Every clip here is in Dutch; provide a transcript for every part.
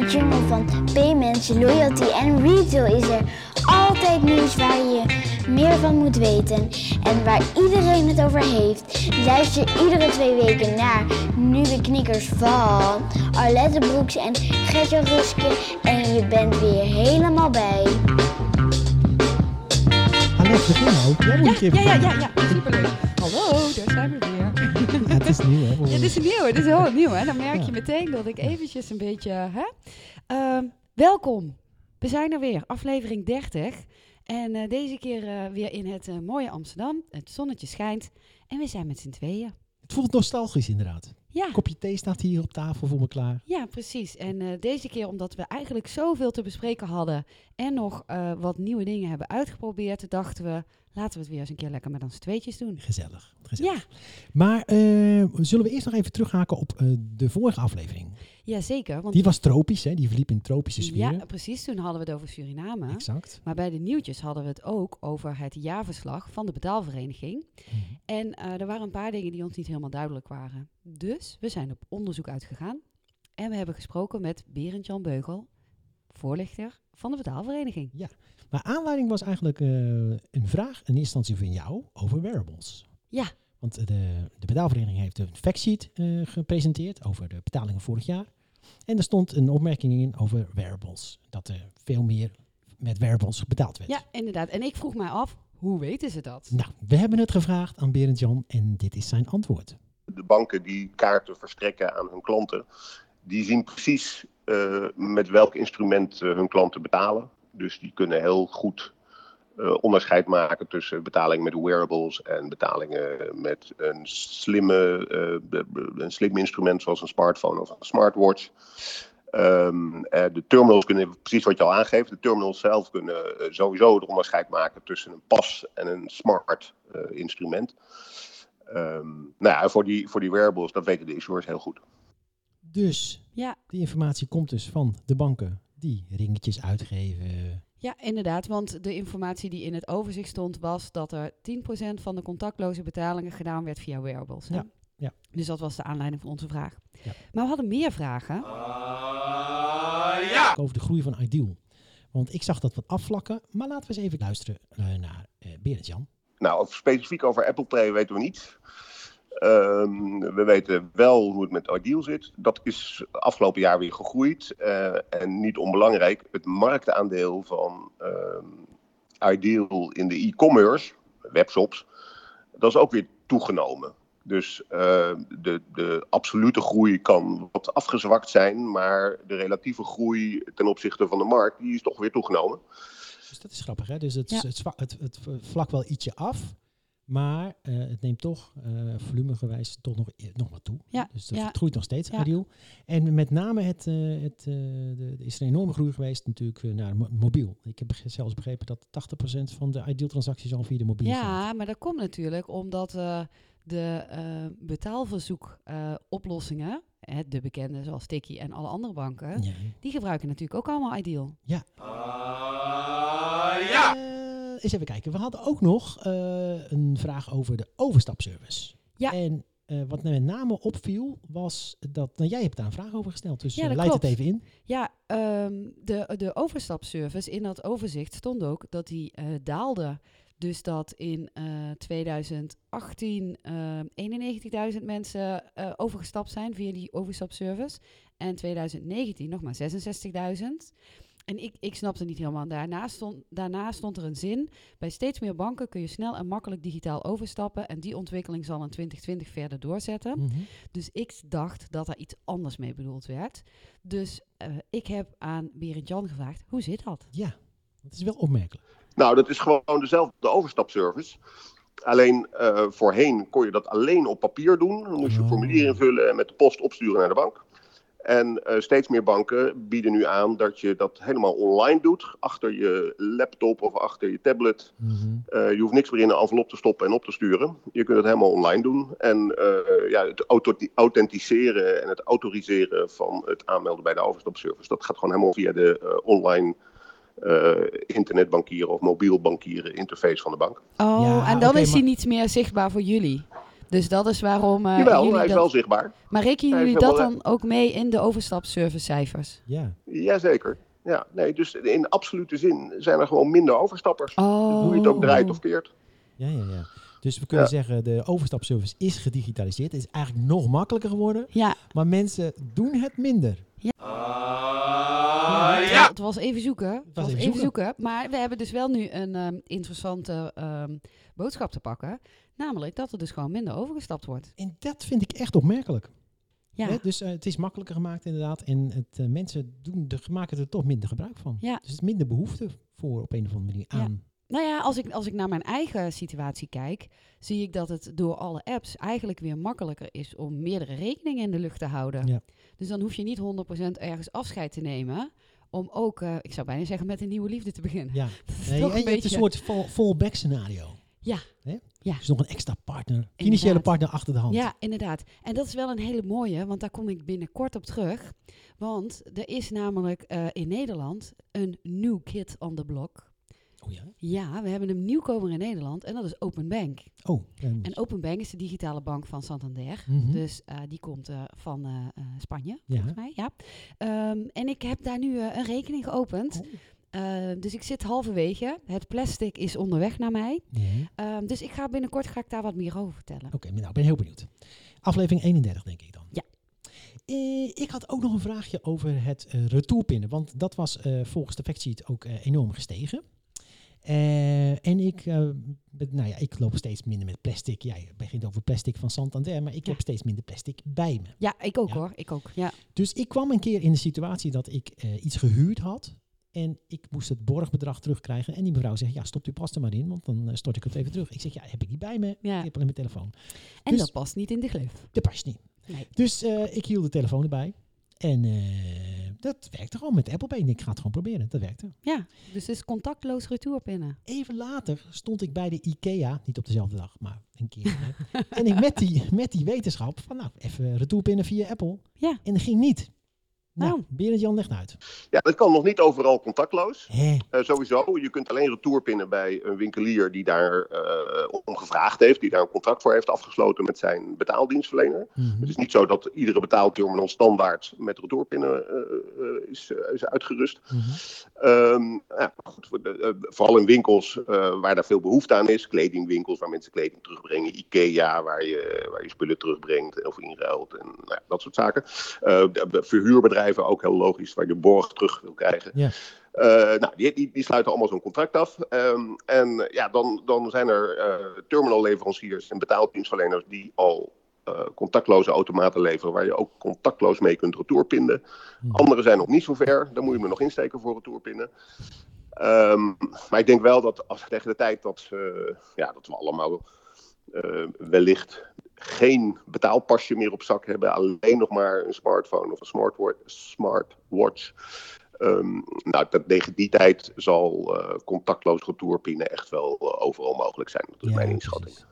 de jungle van payments, loyalty en retail is er altijd nieuws waar je meer van moet weten en waar iedereen het over heeft. Luister iedere twee weken naar nieuwe knikkers van Arlette Broeks en Gertje Ruske en je bent weer helemaal bij. Alex, begin nou. Jij moet Ja, ja, ja, ja, ja, superleuk. Hallo, daar zijn we weer. Is nieuw, hè? Ja, dit is nieuw, het is heel nieuw, hè. Dan merk je meteen dat ik eventjes een beetje, hè. Ehm, welkom. We zijn er weer, aflevering 30. En eh, deze keer eh, weer in het eh, mooie Amsterdam. Het zonnetje schijnt en we zijn met z'n tweeën. Het voelt nostalgisch inderdaad. Ja, Een kopje thee staat hier op tafel voor me klaar. ja, precies. En deze keer omdat we eigenlijk zoveel te bespreken hadden en nog wat nieuwe dingen hebben uitgeprobeerd, dachten we, laten we het weer eens een keer lekker met ons tweetjes doen. Gezellig. gezellig. Ja, Maar eh, zullen we eerst nog even terughaken op eh, de vorige aflevering? ja, zeker. Want Die was tropisch, hè? Die verliep in tropische sferen. ja, precies. Toen hadden we het over Suriname. Exact. Maar bij de nieuwtjes hadden we het ook over het jaarverslag van de betaalvereniging. Mhm. En eh, er waren een paar dingen die ons niet helemaal duidelijk waren. Dus we zijn op onderzoek uitgegaan. En we hebben gesproken met Berend-Jan Beugel, voorlichter van de betaalvereniging. Maar aanleiding was eigenlijk eh, een vraag in eerste instantie van jou over wearables. Ja. Want eh, de, de betaalvereniging heeft een factsheet eh, gepresenteerd over de betalingen vorig jaar. En er stond een opmerking in over wearables. Dat er veel meer met wearables betaald werd. Ja, inderdaad. En ik vroeg mij af, hoe weten ze dat? Nou, we hebben het gevraagd aan Berend Jan en dit is zijn antwoord. de banken die kaarten verstrekken aan hun klanten, die zien precies met welk instrument eh, hun klanten betalen. Dus die kunnen heel goed eh, onderscheid maken tussen betalingen met wearables en betalingen met een, slimme, eh, een slim instrument zoals een smartphone of een smartwatch. Ehm, eh, de terminals kunnen, precies wat je al aangeeft, de terminals zelf kunnen eh, sowieso het onderscheid maken tussen een pas en een smart eh, instrument. Ehm, nou ja, voor die, voor die wearables, dat weten de issuers heel goed. Dus Ja, die informatie komt dus van de banken die ringetjes uitgeven. ja, inderdaad. Want de informatie die in het overzicht stond was dat er 10% van de contactloze betalingen gedaan werd via wearables. hè? Ja, ja. Dus dat was de aanleiding van onze vraag. Ja. Maar we hadden meer vragen. Over de groei van Ideal. Want ik zag dat wat afvlakken. Maar laten we eens even luisteren eh, naar eh Berend Jan. Nou, specifiek over Apple Pay weten we niet. Ehm, we weten wel hoe het met Ideal zit. Dat is afgelopen jaar weer gegroeid. Eh, en niet onbelangrijk, het marktaandeel van ehm, Ideal in de e-commerce, webshops, dat is ook weer toegenomen. Dus eh, de, de absolute groei kan wat afgezwakt zijn, maar de relatieve groei ten opzichte van de markt, die is toch weer toegenomen. Dus dat is grappig, hè? Dus het, Ja. het, zwa- het, het vlak wel ietsje af. Maar eh, het neemt toch eh, volumegewijs toch nog, e- nog wat toe. Ja, Dus het, ja. het groeit nog steeds, Ja. Ideal. En met name het, eh, het, eh, de, er is een enorme groei geweest natuurlijk naar mo- mobiel. Ik heb zelfs begrepen dat 80% van de Ideal-transacties al via de mobiel gaat. Ja, maar dat komt natuurlijk omdat eh, de eh betaalverzoekoplossingen, de bekende zoals Tikkie en alle andere banken, Ja. die gebruiken natuurlijk ook allemaal Ideal. Eh, eens even kijken. We hadden ook nog eh, een vraag over de overstapservice. Ja. En eh, wat met name opviel was dat... Nou, jij hebt daar een vraag over gesteld, dus Ja, dat leid het even in. Ja, ehm, de, de overstapservice, in dat overzicht stond ook dat die daalde. Dus dat in eh 2018 eh 91.000 mensen overgestapt zijn via die overstapservice. En 2019 nog maar 66.000. En ik, ik snapte niet helemaal. Daarna stond, daarna stond er een zin. Bij steeds meer banken kun je snel en makkelijk digitaal overstappen. En die ontwikkeling zal in 2020 verder doorzetten. Mhm. Dus ik dacht dat daar iets anders mee bedoeld werd. Dus eh, ik heb aan Berend Jan gevraagd, hoe zit dat? Ja, dat is wel opmerkelijk. Nou, dat is gewoon dezelfde overstapservice. Alleen eh, voorheen kon je dat alleen op papier doen. Dan moest je een Oh. formulier invullen en met de post opsturen naar de bank. En eh, steeds meer banken bieden nu aan dat je dat helemaal online doet. Achter je laptop of achter je tablet. Mhm. Eh, je hoeft niks meer in een envelop te stoppen en op te sturen. Je kunt het helemaal online doen. En eh, ja, het authenticeren en het autoriseren van het aanmelden bij de overstapservice. Dat gaat gewoon helemaal via de eh, online eh, internetbankieren of mobiel bankieren interface van de bank. Oh, Ja, en dan is hij maar- niet meer zichtbaar voor jullie. Dus dat is waarom uh, Jawel, jullie hij is dat... wel zichtbaar. Maar rekenen jullie dat dan ook mee in de overstapsservicecijfers? Ja. Jazeker. Ja, nee, dus in absolute zin zijn er gewoon minder overstappers. Oh. Hoe je het ook draait of keert. Ja, ja, ja. Dus we kunnen Ja. zeggen, de overstapservice is gedigitaliseerd. Het is eigenlijk nog makkelijker geworden. Ja, Maar mensen doen het minder. ja. Was even zoeken. Het was, even even, zoeken. zoeken. Maar we hebben dus wel nu een ehm, interessante ehm, boodschap te pakken. Namelijk dat er dus gewoon minder overgestapt wordt. En dat vind ik echt opmerkelijk. Ja, Hè? Dus eh, het is makkelijker gemaakt inderdaad. En het, eh, mensen doen de, maken er toch minder gebruik van. Ja. Dus het is minder behoefte voor op een of andere manier Ja. aan. nou ja, als ik, als ik naar mijn eigen situatie kijk, zie ik dat het door alle apps eigenlijk weer makkelijker is om meerdere rekeningen in de lucht te houden. Ja. Dus dan hoef je niet 100% ergens afscheid te nemen. Om ook, eh, ik zou bijna zeggen, met een nieuwe liefde te beginnen. Ja. Nee, en hebt beetje... een soort fall, fallback scenario. Ja. Hè? Ja. Dus nog een extra partner, Inderdaad. partner achter de hand. Ja, inderdaad. En dat is wel een hele mooie, want daar kom ik binnenkort op terug. Want er is namelijk eh, in Nederland een new kid on the block. Oh ja? Ja, we hebben een nieuwkomer in Nederland en dat is Open Bank. Oh. En Open Bank is de digitale bank van Santander. Mhm. Dus eh, die komt eh, van eh, Spanje, Ja. volgens mij. Ja. Ehm, en ik heb daar nu een rekening geopend. Oh. Eh, dus ik zit halverwege. Het plastic is onderweg naar mij. Ehm, dus ik ga binnenkort ga ik daar wat meer over vertellen. Oké, nou, ik ben heel benieuwd. Aflevering 31, denk ik dan. Ja. Ik had ook nog een vraagje over het retourpinnen. Want dat was volgens de factsheet ook enorm gestegen. Eh, en ik, eh, nou ja, ik loop steeds minder met plastic. Jij begint over plastic van Santander, maar ik Ja. heb steeds minder plastic bij me. Ja, ik ook Ja. hoor. Ik ook. Ja. Dus ik kwam een keer in de situatie dat ik eh, iets gehuurd had. En ik moest het borgbedrag terugkrijgen. En die mevrouw zegt, ja, stop die pas er maar in, want dan stort ik het even terug. Ik zeg, ja, heb ik niet bij me. Ja. Ik heb alleen mijn telefoon. En Dus- dat past niet in de gleuf. Dat past niet. Nee. Dus ik hield de telefoon erbij. En eh, dat werkte gewoon met Apple Pay. Ik ga het gewoon proberen. Dat werkte. Ja, dus het is contactloos retourpinnen. Even later stond ik bij de IKEA. Niet op dezelfde dag, maar een keer. en ik met die, met die wetenschap van nou, even retourpinnen via Apple. Ja. En dat ging niet. Nou, Nou. Berend Jan legt uit. Ja, dat kan nog niet overal contactloos. Eh, sowieso, je kunt alleen retourpinnen bij een winkelier die daar eh, om gevraagd heeft, die daar een contract voor heeft afgesloten met zijn betaaldienstverlener. Mhm. Het is niet zo dat iedere betaalterminal standaard met retourpinnen eh, is, is uitgerust. Mhm. Ehm, ja, goed, voor de- vooral in winkels eh, waar daar veel behoefte aan is. Kledingwinkels waar mensen kleding terugbrengen. Ikea waar je, waar je spullen terugbrengt of inruilt. En nou ja, dat soort zaken. Eh, verhuurbedrijven ook heel logisch waar je borg terug wil krijgen. Ja. Eh, nou, die, die, die sluiten allemaal zo'n contract af. Ehm, en ja, dan, dan zijn er eh, terminalleveranciers en betaaldienstverleners die al eh, contactloze automaten leveren waar je ook contactloos mee kunt retourpinnen. Mhm. Andere zijn nog niet zo ver. Daar moet je me nog insteken voor retourpinnen. Ehm, maar ik denk wel dat als tegen de tijd dat, ja, dat we allemaal wellicht geen betaalpasje meer op zak hebben, alleen nog maar een smartphone of een smartwa- smartwatch. Ehm, nou, dat, tegen die tijd zal eh, contactloos retourpinnen echt wel eh, overal mogelijk zijn. Dat is Ja, mijn precies. inschatting.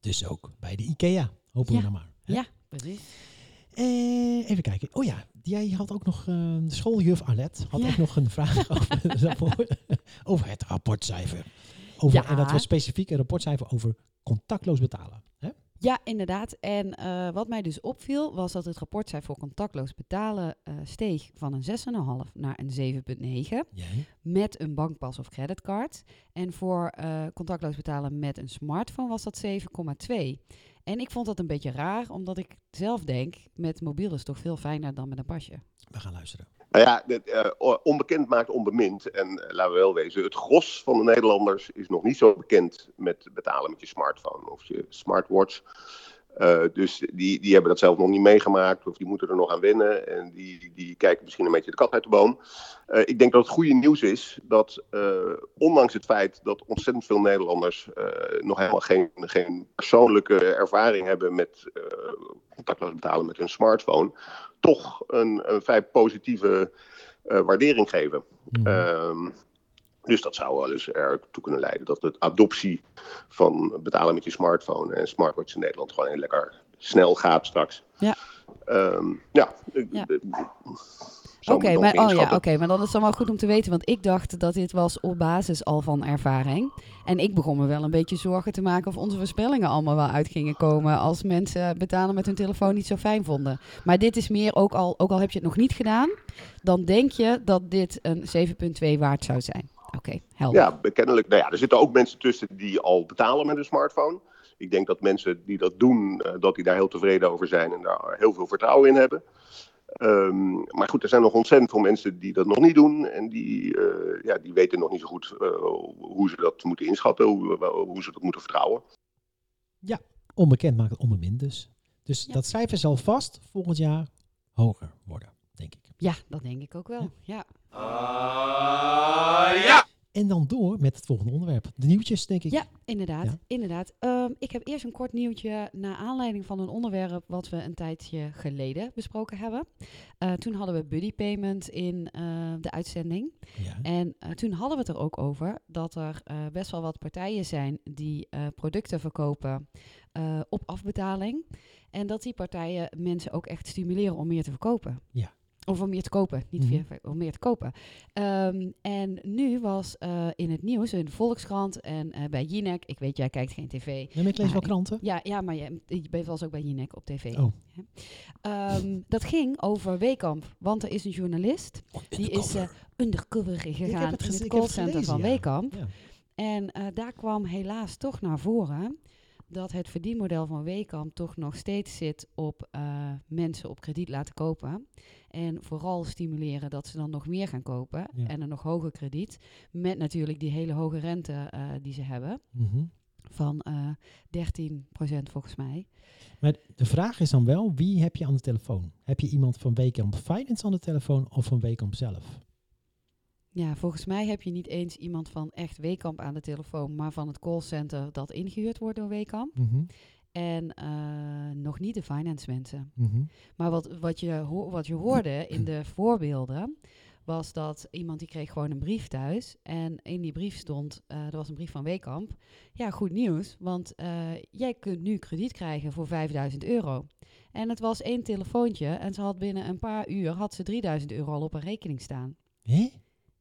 Dus ook bij de IKEA. Hopen we dan maar. hè? Ja, precies. Eh, even kijken. Oh ja, jij had ook nog, de schooljuf Arlet had Ja. ook nog een vraag over, over het rapportcijfer. Over, Ja. En dat was specifiek een rapportcijfer over contactloos betalen. Hè? Ja, inderdaad. En eh, wat mij dus opviel, was dat het rapportcijfer voor contactloos betalen eh, steeg van een 6,5 naar een 7,9 Jij? met een bankpas of creditcard. En voor eh, contactloos betalen met een smartphone was dat 7,2. En ik vond dat een beetje raar, omdat ik zelf denk, met mobiel is het toch veel fijner dan met een pasje. We gaan luisteren. Nou ja, eh, onbekend maakt onbemind. En eh, laten we wel wezen, het gros van de Nederlanders is nog niet zo bekend met betalen met je smartphone of je smartwatch. Eh, dus die, die hebben dat zelf nog niet meegemaakt of die moeten er nog aan wennen. En die, die kijken misschien een beetje de kat uit de boom. Eh, ik denk dat het goede nieuws is dat eh, ondanks het feit dat ontzettend veel Nederlanders nog helemaal geen, geen persoonlijke ervaring hebben met contactloos betalen met hun smartphone, toch een, een vrij positieve waardering geven. Mhm. Dus dat zou wel eens ertoe kunnen leiden dat de adoptie van betalen met je smartphone en smartwatch in Nederland gewoon heel lekker snel gaat straks. Ja. Ehm, ja, Oké, maar, oh ja, oké, maar dan is het dan wel goed om te weten, want ik dacht dat dit was op basis al van ervaring. En ik begon me wel een beetje zorgen te maken of onze voorspellingen allemaal wel uit gingen komen als mensen betalen met hun telefoon niet zo fijn vonden. Maar dit is meer, ook al, ook al heb je het nog niet gedaan, dan denk je dat dit een 7.2 waard zou zijn. Oké, helder. Ja, kennelijk. Nou ja, er zitten ook mensen tussen die al betalen met een smartphone. Ik denk dat mensen die dat doen, eh, dat die daar heel tevreden over zijn en daar heel veel vertrouwen in hebben. Ehm, maar goed, er zijn nog ontzettend veel mensen die dat nog niet doen. En die, eh, ja, die weten nog niet zo goed eh, hoe ze dat moeten inschatten, hoe, hoe ze dat moeten vertrouwen. Onbekend maakt het onbemind dus. Dus Ja. dat cijfer zal vast volgend jaar hoger worden, denk ik. Ja, dat denk ik ook wel. Ja. En dan door met het volgende onderwerp. De nieuwtjes, denk ik. Ja, inderdaad. Ja. inderdaad. Ehm, ik heb eerst een kort nieuwtje naar aanleiding van een onderwerp wat we een tijdje geleden besproken hebben. Eh, toen hadden we buddy payment in eh, de uitzending. Ja. En eh, toen hadden we het er ook over dat er best wel wat partijen zijn die producten verkopen op afbetaling. En dat die partijen mensen ook echt stimuleren om meer te verkopen. Ja. Of om meer te kopen, niet Mhm. meer, om meer te kopen. En nu was eh, in het nieuws, in de Volkskrant en eh, bij Jinek, ik weet, jij kijkt geen tv. Ja, maar ik lees wel ik- kranten. Ja, ja maar je, je bent wel eens ook bij Jinek op tv. Oh. Ja. Ehm, dat ging over Weekamp, want er is een journalist die is eh, undercover gegaan het in het callcenter gelezen, van. Weekamp. Ja. En daar kwam helaas toch naar voren dat het verdienmodel van Weekamp toch nog steeds zit op mensen op krediet laten kopen. En vooral stimuleren dat ze dan nog meer gaan kopen Ja. en een nog hoger krediet. Met natuurlijk die hele hoge rente eh, die ze hebben Mhm. van eh 13% volgens mij. Maar de vraag is dan wel, wie heb je aan de telefoon? Heb je iemand van Wekamp Finance aan de telefoon of van Wekamp zelf? Ja, volgens mij heb je niet eens iemand van echt Weekamp aan de telefoon, maar van het callcenter dat ingehuurd wordt door Weekamp. Mhm. En eh, nog niet de finance mensen. Mhm. Maar wat, wat, je, wat je hoorde in de voorbeelden, was dat iemand die kreeg gewoon een brief thuis. En in die brief stond, eh er was een brief van Weekamp. Ja, goed nieuws, want eh, jij kunt nu krediet krijgen voor 5000 euro. En het was één telefoontje en ze had binnen een paar uur had ze 3000 euro al op een rekening staan. Hé?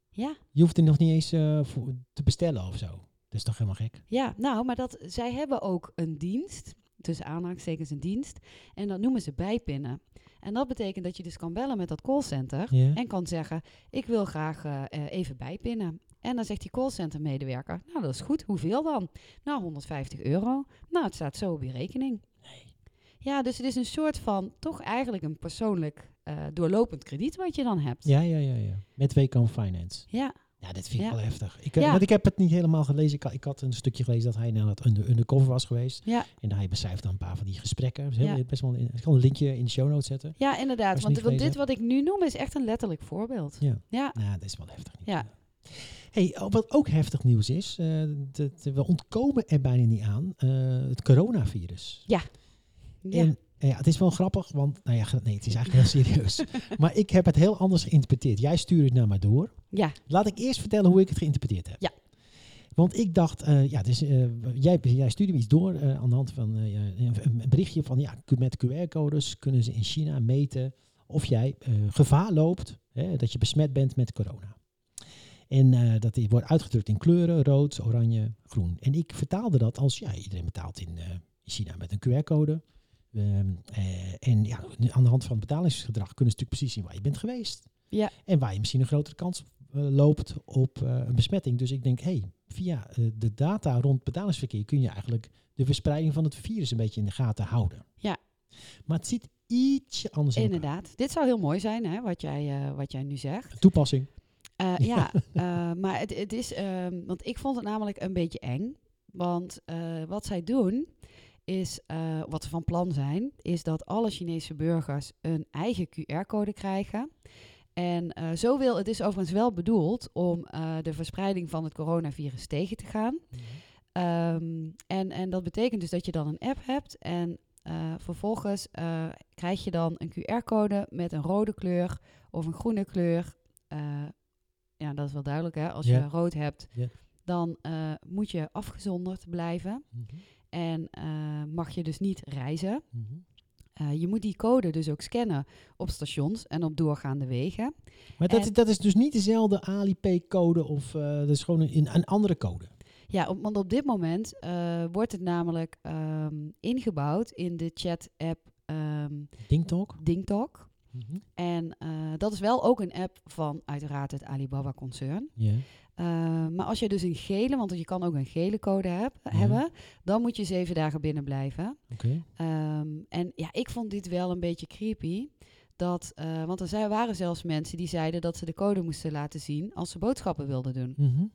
Ja, Je hoeft er nog niet eens voor te bestellen of zo. Dat is toch helemaal gek? ja, nou, maar dat, zij hebben ook een dienst, tussen aanhalingstekens een dienst, en dat noemen ze bijpinnen. En dat betekent dat je dus kan bellen met dat callcenter en kan zeggen, ik wil graag eh, eh, even bijpinnen. En dan zegt die callcenter medewerker, nou dat is goed, hoeveel dan? Nou, 150 euro. Nou, het staat zo op je rekening. Ja, dus het is een soort van, toch eigenlijk een persoonlijk eh, doorlopend krediet wat je dan hebt. Ja, ja, ja, ja. Met Wekamp Finance. Ja, Ja, dit vind ik Ja. wel heftig. Ik, Ja. want ik heb het niet helemaal gelezen. Ik, had- ik had een stukje gelezen dat hij naar het under, undercover was geweest. ja. En hij beschrijft dan een paar van die gesprekken. Heel- Ja. best wel een, ik kan een linkje in de show notes zetten. ja inderdaad. Want, dit wat ik nu noem is echt een letterlijk voorbeeld. Ja. Ja, Nou, dat is wel heftig. Ja. Hey, oh, wat ook heftig nieuws is, eh, dat we ontkomen er bijna niet aan, eh, het coronavirus. ja. En eh, ja, het is wel grappig, want nou ja, nee, het is eigenlijk heel serieus. maar ik heb het heel anders geïnterpreteerd. Jij stuurde het naar mij door. ja. Laat ik eerst vertellen hoe ik het geïnterpreteerd heb. Ja. Want ik dacht, eh, ja, dus, eh, jij, jij stuurde me iets door eh, aan de hand van een, een berichtje van, ja, met QR-codes kunnen ze in China meten of jij gevaar loopt, hè, dat je besmet bent met corona. En dat wordt uitgedrukt in kleuren, rood, oranje, groen. En ik vertaalde dat als, ja, iedereen betaalt in, in China met een QR-code. Ehm, eh, en ja, aan de hand van het betalingsgedrag kunnen ze natuurlijk precies zien waar je bent geweest. Ja. En waar je misschien een grotere kans eh, loopt op eh, een besmetting. Dus ik denk, hey, via de data rond betalingsverkeer kun je eigenlijk de verspreiding van het virus een beetje in de gaten houden. Ja. Maar het zit ietsje anders elkaar. Inderdaad. Dit zou heel mooi zijn, hè, wat jij, wat jij nu zegt. Toepassing. Ja, maar het, het is, ehm, want ik vond het namelijk een beetje eng. Want wat zij doen, is, eh, wat ze van plan zijn, is dat alle Chinese burgers een eigen QR-code krijgen. En eh, zo wil, het is overigens wel bedoeld om eh, de verspreiding van het coronavirus tegen te gaan. Ehm, en, en dat betekent dus dat je dan een app hebt en vervolgens krijg je dan een QR-code met een rode kleur of een groene kleur. Ja, dat is wel duidelijk hè. Als je rood hebt, dan moet je afgezonderd blijven Mhm, en eh, mag je dus niet reizen. mhm. Eh, je moet die code dus ook scannen op stations en op doorgaande wegen. Maar dat, En- dat is dus niet dezelfde Alipay-code of eh, dat is gewoon een, een andere code. Ja, op, want op dit moment wordt het namelijk ehm, ingebouwd in de chat-app ehm DingTalk. DingTalk. Mhm. En dat is wel ook een app van uiteraard het Alibaba-concern. Ja. Eh, maar als je dus een gele, want je kan ook een gele code heb- hebben, dan moet je zeven dagen binnen blijven. Oké. Ehm, en ja, ik vond dit wel een beetje creepy. Dat, eh, want er zijn, waren zelfs mensen die zeiden dat ze de code moesten laten zien als ze boodschappen wilden doen. Mhm.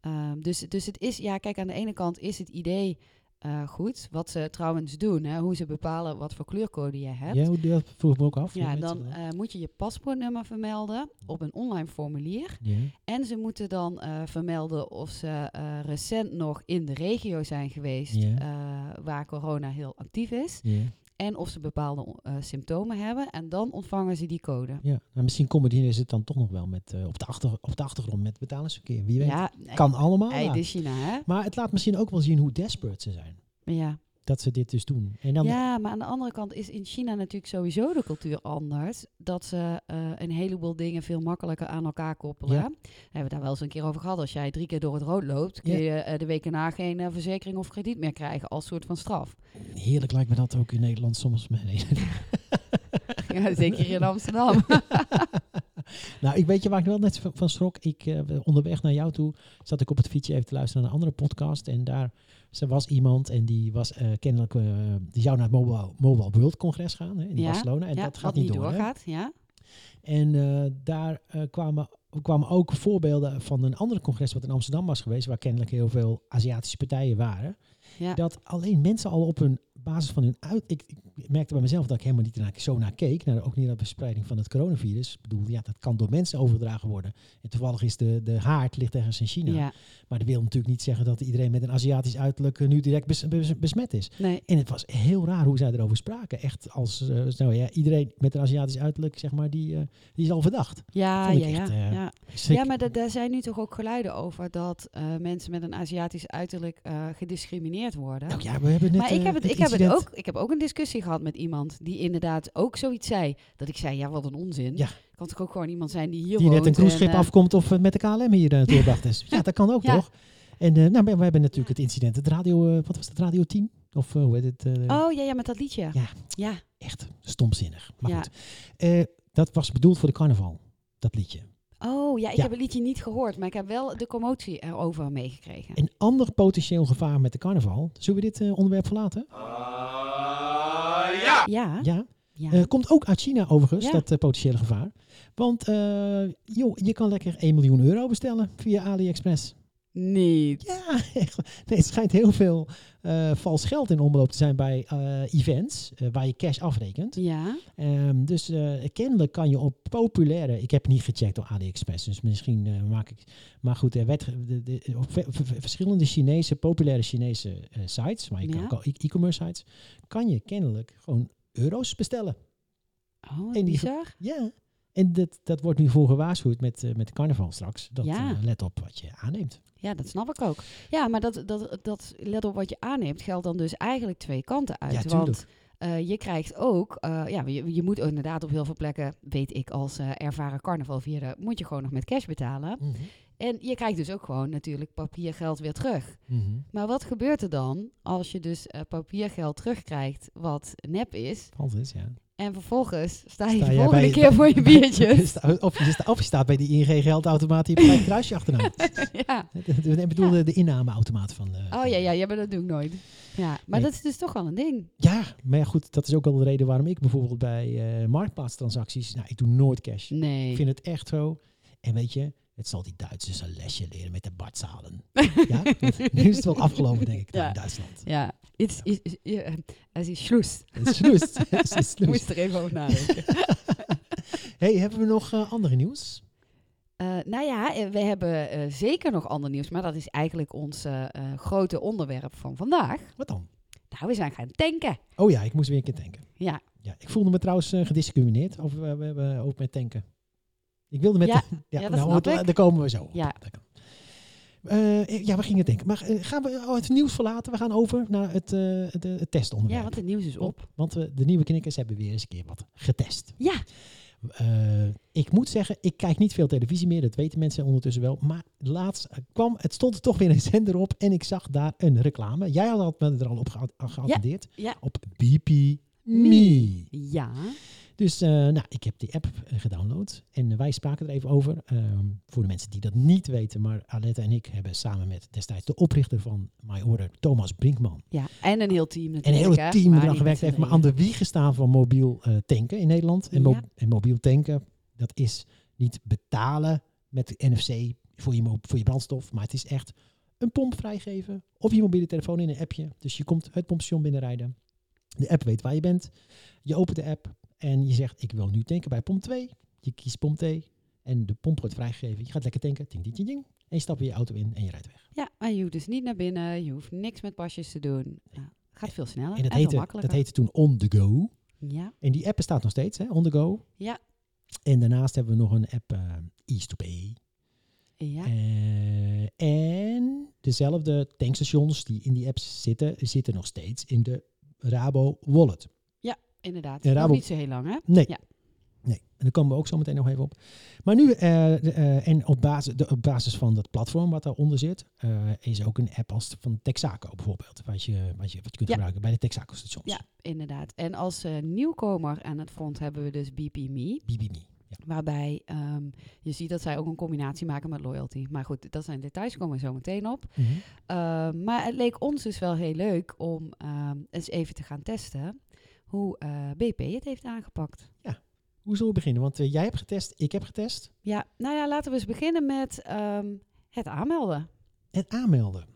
Ehm, dus, dus het is, ja, kijk, aan de ene kant is het idee eh, goed. Wat ze trouwens doen, hè, hoe ze bepalen wat voor kleurcode je hebt. Ja, hoe- dat vroeg ik me ook af. Ja, dan eh, moet je je paspoortnummer vermelden op een online formulier. Ja. En ze moeten dan eh, vermelden of ze recent nog in de regio zijn geweest Ja. waar corona heel actief is. Ja. En of ze bepaalde eh, symptomen hebben. En dan ontvangen ze die code. ja. Nou, misschien combineren ze het dan toch nog wel met, eh, op, de achter, op de achtergrond met betalingsverkeer. Wie weet. Ja, kan allemaal. Ja. dit is China, hè? Maar het laat misschien ook wel zien hoe desperate ze zijn. Ja. Dat ze dit dus doen. En dan, ja, maar aan de andere kant is in China natuurlijk sowieso de cultuur anders. Dat ze eh, een heleboel dingen veel makkelijker aan elkaar koppelen. Ja. Hebben we daar wel eens een keer over gehad. Als jij drie keer door het rood loopt, kun je eh, de week erna geen eh, verzekering of krediet meer krijgen als soort van straf. Heerlijk lijkt me dat ook in Nederland soms. Nee. ja, zeker in Amsterdam. nou, ik weet je waar ik wel net van- schrok. Ik, onderweg naar jou toe zat ik op het fietsje even te luisteren naar een andere podcast. En daar er was iemand en die was eh, kennelijk, eh, die zou naar het Mobile, Mobile World Congres gaan hè, in Ja, Barcelona. En ja, dat gaat niet door. doorgaat. Ja. En eh, daar kwamen, kwamen ook voorbeelden van een ander congres wat in Amsterdam was geweest, waar kennelijk heel veel Aziatische partijen waren. Ja. Dat alleen mensen al op hun basis van hun uit. Ik, ik merkte bij mezelf dat ik helemaal niet naar, zo naar keek. Naar, ook niet naar de verspreiding van het coronavirus. Ik bedoel, ja, dat kan door mensen overgedragen worden. En toevallig is de, de haard ligt ergens in China. ja. Maar dat wil natuurlijk niet zeggen dat iedereen met een Aziatisch uiterlijk eh, nu direct bes- bes- besmet is. Nee. En het was heel raar hoe zij erover spraken. Echt als, nou ja, iedereen met een Aziatisch uiterlijk, zeg maar, die, eh, die is al verdacht. Ja, ja, ja. ja. Ja, maar da- daar zijn nu toch ook geluiden over dat mensen met een Aziatisch uiterlijk gediscrimineerd worden. Nou ja, we hebben net, maar ik heb, het, ik, heb het ook, ik heb ook een discussie gehad met iemand die inderdaad ook zoiets zei. Dat ik zei, ja, wat een onzin. Ja. Kan toch ook gewoon iemand zijn die hier Die net een cruiseschip en, eh, afkomt of eh, met de KLM hier naartoe gebracht is. Ja, dat kan ook Ja. toch? En eh, nou, we, hebben natuurlijk het incident, het radio, eh, wat was het, radio 10? Of hoe heet het? eh, Oh, ja, ja, met dat liedje. Ja. Ja, Echt stomzinnig. Maar Ja. goed, Eh, dat was bedoeld voor de carnaval, dat liedje. Oh, ja, ik Ja. heb het liedje niet gehoord, maar ik heb wel de commotie erover meegekregen. Een ander potentieel gevaar met de carnaval. Zullen we dit eh, onderwerp verlaten? Ja, Ja. ja. Eh, komt ook uit China overigens, Ja. dat eh, potentiële gevaar. Want eh, joh, je kan lekker 1 miljoen euro bestellen via AliExpress. Niet. Ja, echt. Nee, het schijnt heel veel eh, vals geld in omloop te zijn bij eh, events eh, waar je cash afrekent. Ja, Ehm, dus kennelijk kan je op populaire, ik heb niet gecheckt door AliExpress, dus misschien maak ik, maar goed, er werd de, de, op ve- ve- verschillende Chinese, populaire Chinese sites, maar je kan Ja. al e- e-commerce sites, kan je kennelijk gewoon euro's bestellen. oh, En die- bizar. Ja. En dat, dat wordt nu voor gewaarschuwd met, eh, met carnaval straks. Dat, Ja. eh, let op wat je aanneemt. Ja, dat snap ik ook. Ja, maar dat, dat, dat, let op wat je aanneemt, geldt dan dus eigenlijk twee kanten uit. Ja, tuurlijk. want eh, je krijgt ook, ja, je, je moet inderdaad op heel veel plekken, weet ik als ervaren carnavalvierder, moet je gewoon nog met cash betalen. Mhm. En je krijgt dus ook gewoon natuurlijk papiergeld weer terug. Mhm. Maar wat gebeurt er dan als je dus papiergeld terugkrijgt wat nep is? Altijd, ja. En vervolgens sta je Sta de volgende keer voor je biertjes. Of, je of je staat bij die ING geldautomaat die een kruisje achternaam. ja. Ik bedoel de, de innameautomaat van... eh, Oh ja, ja, ja, maar dat doe ik nooit. Ja, maar Nee. dat is dus toch wel een ding. Ja, maar ja, goed, dat is ook wel de reden waarom ik bijvoorbeeld bij eh marktplaatstransacties... Nou, ik doe nooit cash. Nee. Ik vind het echt zo. En weet je, het zal die Duitsers een lesje leren met de Bartzalen. ja, nu is het wel afgelopen, denk ik, Ja. in Duitsland. Ja, het is, Schluss. Het is slust. Het is Ik slust. moest er even over nadenken. hey, hebben we nog eh, andere nieuws? Eh, nou ja, eh, we hebben eh, zeker nog ander nieuws, maar dat is eigenlijk ons grote onderwerp van vandaag. Wat dan? Nou, we zijn gaan tanken. Oh ja, ik moest weer een keer tanken. Ja, Ja, ik voelde me trouwens eh, gediscrimineerd over, we hebben ook met tanken. Ik wilde met... Ja, ja, ja, dat nou, snap het- ik. daar komen we zo op. Ja. Dat Eh, ja, we gingen denken. Maar eh, gaan we oh, het nieuws verlaten? We gaan over naar het, eh het, het testonderwerp. Ja, want het nieuws is op. Want we, de nieuwe knikkers hebben weer eens een keer wat getest. Ja. Ik moet zeggen, ik kijk niet veel televisie meer. Dat weten mensen ondertussen wel. Maar laatst kwam, het stond er toch weer een zender op. En ik zag daar een reclame. Jij had me er al op geat- geattendeerd. ja. Op BP Me. Ja. Dus eh, nou, ik heb die app eh, gedownload. En eh, wij spraken er even over. Ehm, voor de mensen die dat niet weten. Maar Alette en ik hebben samen met destijds de oprichter van MyOrder, Thomas Brinkman. ja. En een heel team En natuurlijk. een hele hè, team eraan gewerkt heeft, maar aan de wieg gestaan van mobiel tanken in Nederland. En, mo- Ja. en mobiel tanken, dat is niet betalen met NFC voor je, voor je brandstof, maar het is echt een pomp vrijgeven op je mobiele telefoon in een appje. Dus je komt het pompstation binnenrijden. De app weet waar je bent. Je opent de app en je zegt ik wil nu tanken bij pomp 2. Je kiest pomp 2 en de pomp wordt vrijgegeven. Je gaat lekker tanken, ting, ting, ting, ting. En je stapt weer je auto in en je rijdt weg. Ja, maar je hoeft dus niet naar binnen. Je hoeft niks met pasjes te doen. Nou, gaat veel sneller En dat, veel heette, makkelijker. dat heette toen On The Go. Ja. En die app bestaat nog steeds, hè, On The Go. Ja. En daarnaast hebben we nog een app, eh Ease to Pay. Ja. Eh, en dezelfde tankstations die in die apps zitten, zitten nog steeds in de Rabo Wallet. Inderdaad. Niet zo heel lang, hè? Nee. Ja. Nee, en daar komen we ook zo meteen nog even op. Maar nu, eh, de, eh, en op basis, de, op basis van dat platform wat daaronder zit, eh, is ook een app als van Texaco bijvoorbeeld, wat je, wat je, wat je kunt Ja. gebruiken bij de Texaco stations. Ja, inderdaad. En als nieuwkomer aan het front hebben we dus BP Me. BBB. Ja. Waarbij ehm, je ziet dat zij ook een combinatie maken met loyalty. Maar goed, dat zijn details, komen we zo meteen op. Mhm. Ehm, maar het leek ons dus wel heel leuk om ehm, eens even te gaan testen hoe eh, BP het heeft aangepakt. Hoe zullen we beginnen? Want eh, jij hebt getest, ik heb getest. Ja, nou ja, laten we eens beginnen met ehm, het aanmelden. Het aanmelden.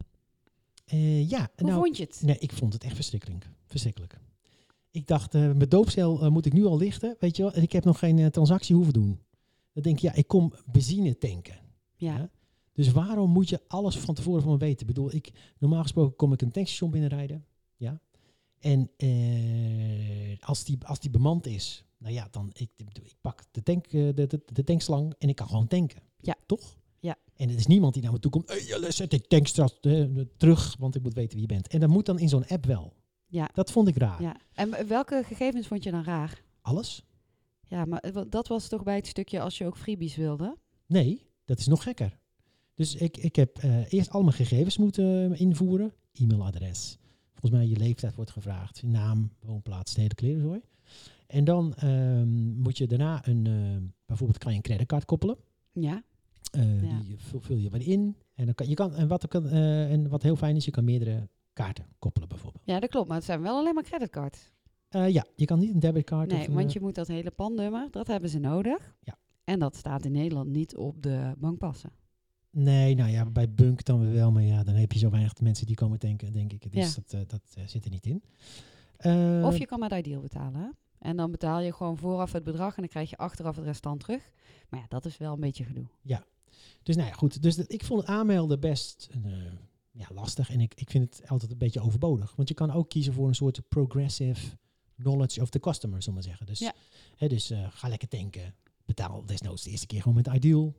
Eh, ja, Hoe nou, vond je het? nee, ik vond het echt verschrikkelijk. Verschrikkelijk. Ik dacht, mijn doopcel moet ik nu al lichten, weet je wel. En ik heb nog geen transactie hoeven doen. Dan denk ik, ja, ik kom benzine tanken. Ja, Ja. Dus waarom moet je alles van tevoren van me weten? Ik bedoel, ik, normaal gesproken kom ik een tankstation binnenrijden. Ja. En eh, als, die, als die bemand is, nou ja, dan ik, ik pak de, tank, eh, de, de, de tankslang en ik kan gewoon tanken. Ja. Toch? Ja. En er is niemand die naar me toe komt. Hey, zet die tankstrat eh, terug, want ik moet weten wie je bent. En dat moet dan in zo'n app wel. Ja. Dat vond ik raar. ja. En welke gegevens vond je dan raar? Alles? Ja, maar dat was toch bij het stukje als je ook freebies wilde? Nee, dat is nog gekker. Dus ik, ik heb eh, eerst al mijn gegevens moeten invoeren. E-mailadres. Volgens mij je leeftijd wordt gevraagd. Naam, woonplaats, de hele klerenzooi. En dan ehm, moet je daarna een, eh, bijvoorbeeld kan je een creditcard koppelen. Ja. Eh, Ja. Die vul, je wat in. En, dan kan, je kan, en, wat, kan, eh, en wat heel fijn is, je kan meerdere kaarten koppelen bijvoorbeeld. Ja, dat klopt. Maar het zijn wel alleen maar creditcards. Ja, je kan niet een debitcard Nee, of een, want je moet dat hele pandnummer, dat hebben ze nodig. Ja. En dat staat in Nederland niet op de bankpassen. Nee, nou ja, bij Bunk dan wel. Maar ja, dan heb je zo weinig mensen die komen tanken, denk ik. Dus Ja. dat, eh, dat eh, zit er niet in. Eh, Of je kan met Ideal betalen. hè? En dan betaal je gewoon vooraf het bedrag en dan krijg je achteraf het restant terug. Maar ja, dat is wel een beetje gedoe. Dus nou ja, goed. Dus dat, ik vond het aanmelden best eh, ja, lastig. En ik, ik vind het altijd een beetje overbodig. Want je kan ook kiezen voor een soort progressive knowledge of the customer, zullen we zeggen. Dus, Ja. hè, dus eh, ga lekker tanken. Betaal desnoods de eerste keer gewoon met Ideal.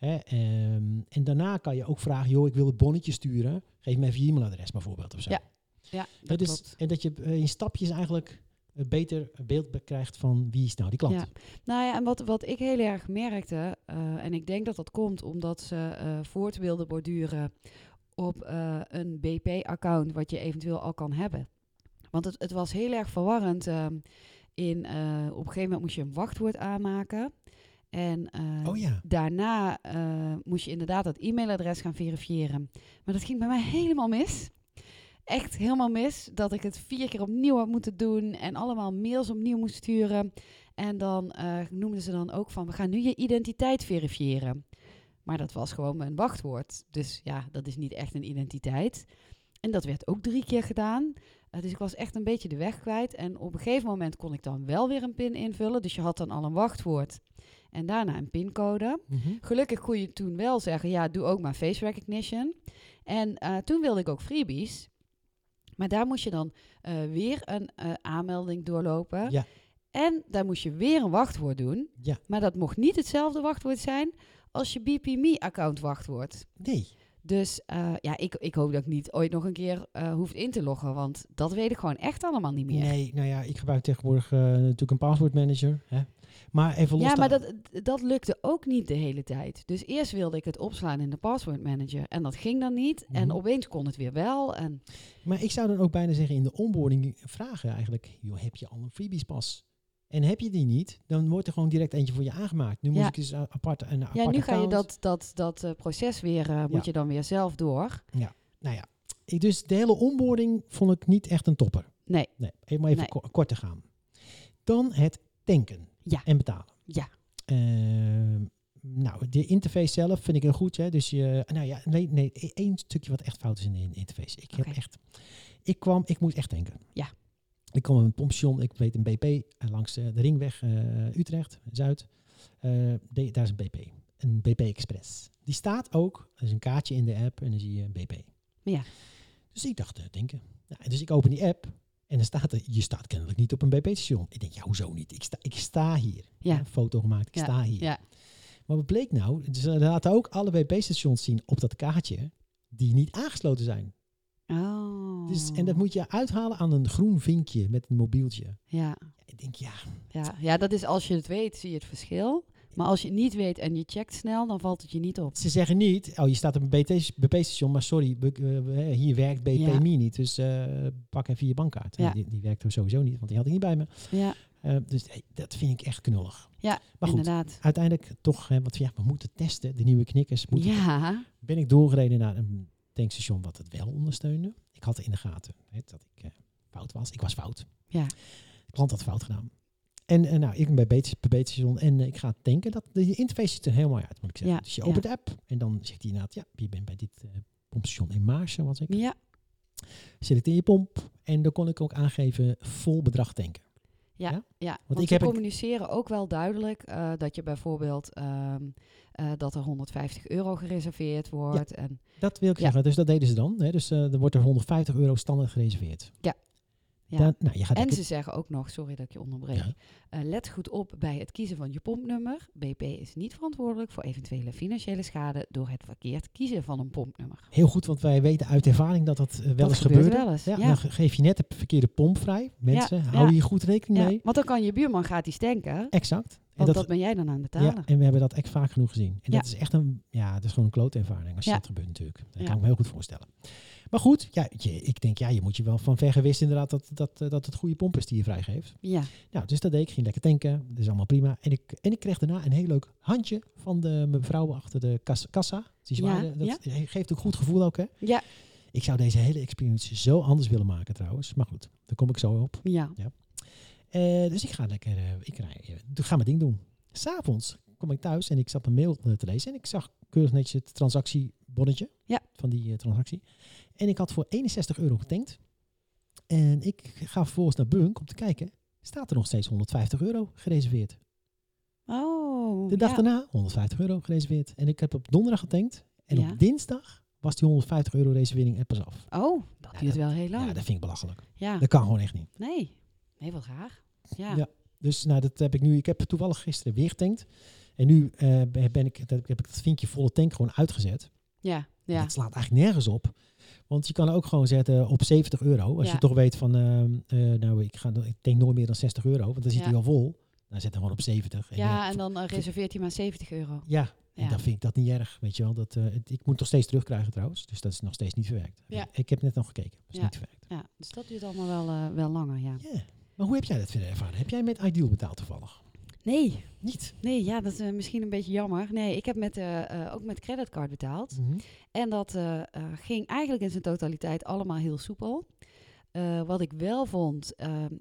Hè, ehm, en daarna kan je ook vragen, joh, ik wil het bonnetje sturen. Geef me even je e-mailadres bijvoorbeeld of zo. Ja, Ja, dat dus, klopt. en dat je eh, in stapjes eigenlijk een beter beeld krijgt van wie is nou die klant. Ja. Nou ja, en wat, wat ik heel erg merkte, eh, en ik denk dat dat komt omdat ze eh voort wilden borduren op eh, een BP-account wat je eventueel al kan hebben. Want het, het was heel erg verwarrend. ehm, in, eh, op een gegeven moment moest je een wachtwoord aanmaken. En eh, Oh ja. daarna eh, moest je inderdaad dat e-mailadres gaan verifiëren. Maar dat ging bij mij helemaal mis. Echt helemaal mis. Dat ik het vier keer opnieuw had moeten doen. En allemaal mails opnieuw moest sturen. En dan eh, noemden ze dan ook van... we gaan nu je identiteit verifiëren. Maar dat was gewoon mijn wachtwoord. Dus ja, dat is niet echt een identiteit. En dat werd ook drie keer gedaan. Dus ik was echt een beetje de weg kwijt. En op een gegeven moment kon ik dan wel weer een pin invullen. Dus je had dan al een wachtwoord. En daarna een pincode. Mhm. Gelukkig kon je toen wel zeggen, ja, doe ook maar face recognition. En eh, toen wilde ik ook freebies. Maar daar moest je dan eh, weer een eh, aanmelding doorlopen. Ja. En daar moest je weer een wachtwoord doen. Ja. Maar dat mocht niet hetzelfde wachtwoord zijn als je BP Me account wachtwoord. Nee. Dus ja, ik, ik hoop dat ik niet ooit nog een keer uh, hoef in te loggen, want dat weet ik gewoon echt allemaal niet meer. Nee, nou ja, ik gebruik tegenwoordig uh, natuurlijk een paswoordmanager. Hè. Maar even los Ja, maar dat, dat lukte ook niet de hele tijd. Dus eerst wilde ik het opslaan in de paswoordmanager en dat ging dan niet. En Mhm. opeens kon het weer wel. En Maar ik zou dan ook bijna zeggen in de onboarding vragen eigenlijk, joh, heb je al een freebies pas? En heb je die niet, dan wordt er gewoon direct eentje voor je aangemaakt. Nu moet Ja. ik dus apart een apart ja, nu ga je dat, dat, dat eh, proces weer, eh, moet je dan weer zelf door. Nou ja, ik, dus de hele onboarding vond ik niet echt een topper. Nee, Nee, even maar even Nee. ko- kort te gaan. Dan het tanken Ja. en betalen. Ja. Ehm, nou, de interface zelf vind ik heel goed. Hè? Dus je, nou ja, nee, nee, e- één stukje wat echt fout is in de interface. Ik heb echt, ik kwam, ik moest echt tanken. Ja. Ik kwam in een pompstation, ik weet een BP eh, langs eh, de ringweg eh, Utrecht, Zuid. De- daar is een BP, een BP Express. Die staat ook, er is een kaartje in de app en dan zie je een BP. Ja. Dus ik dacht, denken. Nou, dus ik open die app en dan staat er, je staat kennelijk niet op een BP-station. Ik denk, ja, hoezo niet? Ik sta, ik sta hier. Ja. Een foto gemaakt, ik Ja, sta hier. ja. Maar wat bleek nou? Ze laten ook alle BP-stations zien op dat kaartje die niet aangesloten zijn. Oh. Dus, en dat moet je uithalen aan een groen vinkje met een mobieltje. Ja, Ik denk, ja, ja. ja, dat is als je het weet, zie je het verschil. Maar als je het niet weet en je checkt snel, dan valt het je niet op. ze zeggen niet, oh, je staat op een BP-station, maar sorry, be- eh, hier werkt BP Ja. Me niet. Dus eh, pak even je bankkaart. Ja. Die, die werkte sowieso niet, want die had ik niet bij me. Ja, Eh, dus hey, dat vind ik echt knullig. ja Maar goed, inderdaad. uiteindelijk toch, hè, want ja, we moeten testen, de nieuwe knikkers. Moeten Ja, Ben ik doorgereden naar een tankstation wat het wel ondersteunde. Ik had in de gaten hè, dat ik eh, fout was. Ik was fout. ja, De klant had fout gedaan. En eh, nou, ik ben bij Beterstation en eh, ik ga tanken. Dat, de interface ziet er heel mooi uit, moet ik zeggen. Ja, dus je opent de app en dan zegt hij inderdaad, ja, je bent bij dit eh, pompstation in Maarsen, was ik. ja. Selecteer je pomp en dan kon ik ook aangeven vol bedrag tanken. Ja, Ja? ja? ik want ze heb communiceren ook wel duidelijk dat je bijvoorbeeld ehm, eh, dat er 150 euro gereserveerd wordt. En, Dat wil ik Ja. zeggen. Dus dat deden ze dan. Hè. Dus er wordt er 150 euro standaard gereserveerd. Ja. Ja. Dan, nou, je gaat en ze zeggen ook nog, sorry dat ik je onderbreek, Ja. eh, let goed op bij het kiezen van je pompnummer. BP is niet verantwoordelijk voor eventuele financiële schade door het verkeerd kiezen van een pompnummer. Heel goed, want wij weten uit ervaring dat dat eh, wel Dat eens gebeurt wel eens, Ja, ja. Dan ge- geef je net de verkeerde pomp vrij. Mensen, hou hier goed rekening Ja, mee. want dan kan je buurman gratis tanken, Exact. Want dat, dat, ben jij dan aan het betalen. ja, en we hebben dat echt vaak genoeg gezien. En Ja. dat is echt een, ja, dat is gewoon een klote ervaring als je Ja. dat gebeurt natuurlijk. Dat kan ik me heel goed voorstellen. Maar goed, ja, je, ik denk, ja, je moet je wel van ver gewist inderdaad dat, dat, eh, dat het goede pomp is die je vrijgeeft. Ja, Nou, dus dat deed ik. Ging lekker tanken. Dat is allemaal prima. En ik, en ik kreeg daarna een heel leuk handje van de mevrouw achter de kas- kassa. Die zwaaide. dat geeft ook goed gevoel ook, hè? ja, Ik zou deze hele experience zo anders willen maken trouwens. Maar goed, daar kom ik zo op. ja. Eh, dus ik ga lekker, eh, ik rij, eh, ga mijn ding doen. S'avonds kom ik thuis en ik zat een mail te lezen. En ik zag keurig netjes het transactiebonnetje Ja. van die transactie. En ik had voor 61 euro getankt. En ik ga vervolgens naar Bunk om te kijken. Staat er nog steeds 150 euro gereserveerd. Oh, De dag ja. daarna 150 euro gereserveerd. En ik heb op donderdag getankt. En Ja. op dinsdag was die 150 euro reservering er pas af. Oh, dat duurt wel heel lang. Ja, dat vind ik belachelijk. Ja, Dat kan gewoon echt niet. nee. Nee, wat raar. Ja. Ja. Dus nou, dat heb ik nu. Ik heb toevallig gisteren weer getankt. En nu eh, ben ik, dat, heb ik dat vinkje volle tank gewoon uitgezet. Ja, ja. Dat slaat eigenlijk nergens op. Want je kan ook gewoon zetten op 70 euro. Als Ja. je toch weet van, eh, nou, ik, ga, ik tank nooit meer dan 60 euro. Want dan zit Ja. hij al vol. Dan zet hij gewoon op 70. En, Ja, en dan eh, reserveert hij maar 70 euro. ja, en dan vind ik dat niet erg. Weet je wel, dat, het- ik moet nog steeds terugkrijgen trouwens. Dus dat is nog steeds niet verwerkt. Ja. Ik heb net nog gekeken. Dat is Ja. niet verwerkt. Ja, dus dat duurt allemaal wel, wel langer, ja. Ja. Maar hoe heb jij dat verder ervaren? Heb jij met Ideal betaald toevallig? Nee, Niet. nee, ja, dat is eh, misschien een beetje jammer. Nee, ik heb met, eh, ook met creditcard betaald. Mhm. En dat ging eigenlijk in zijn totaliteit allemaal heel soepel. Wat ik wel vond,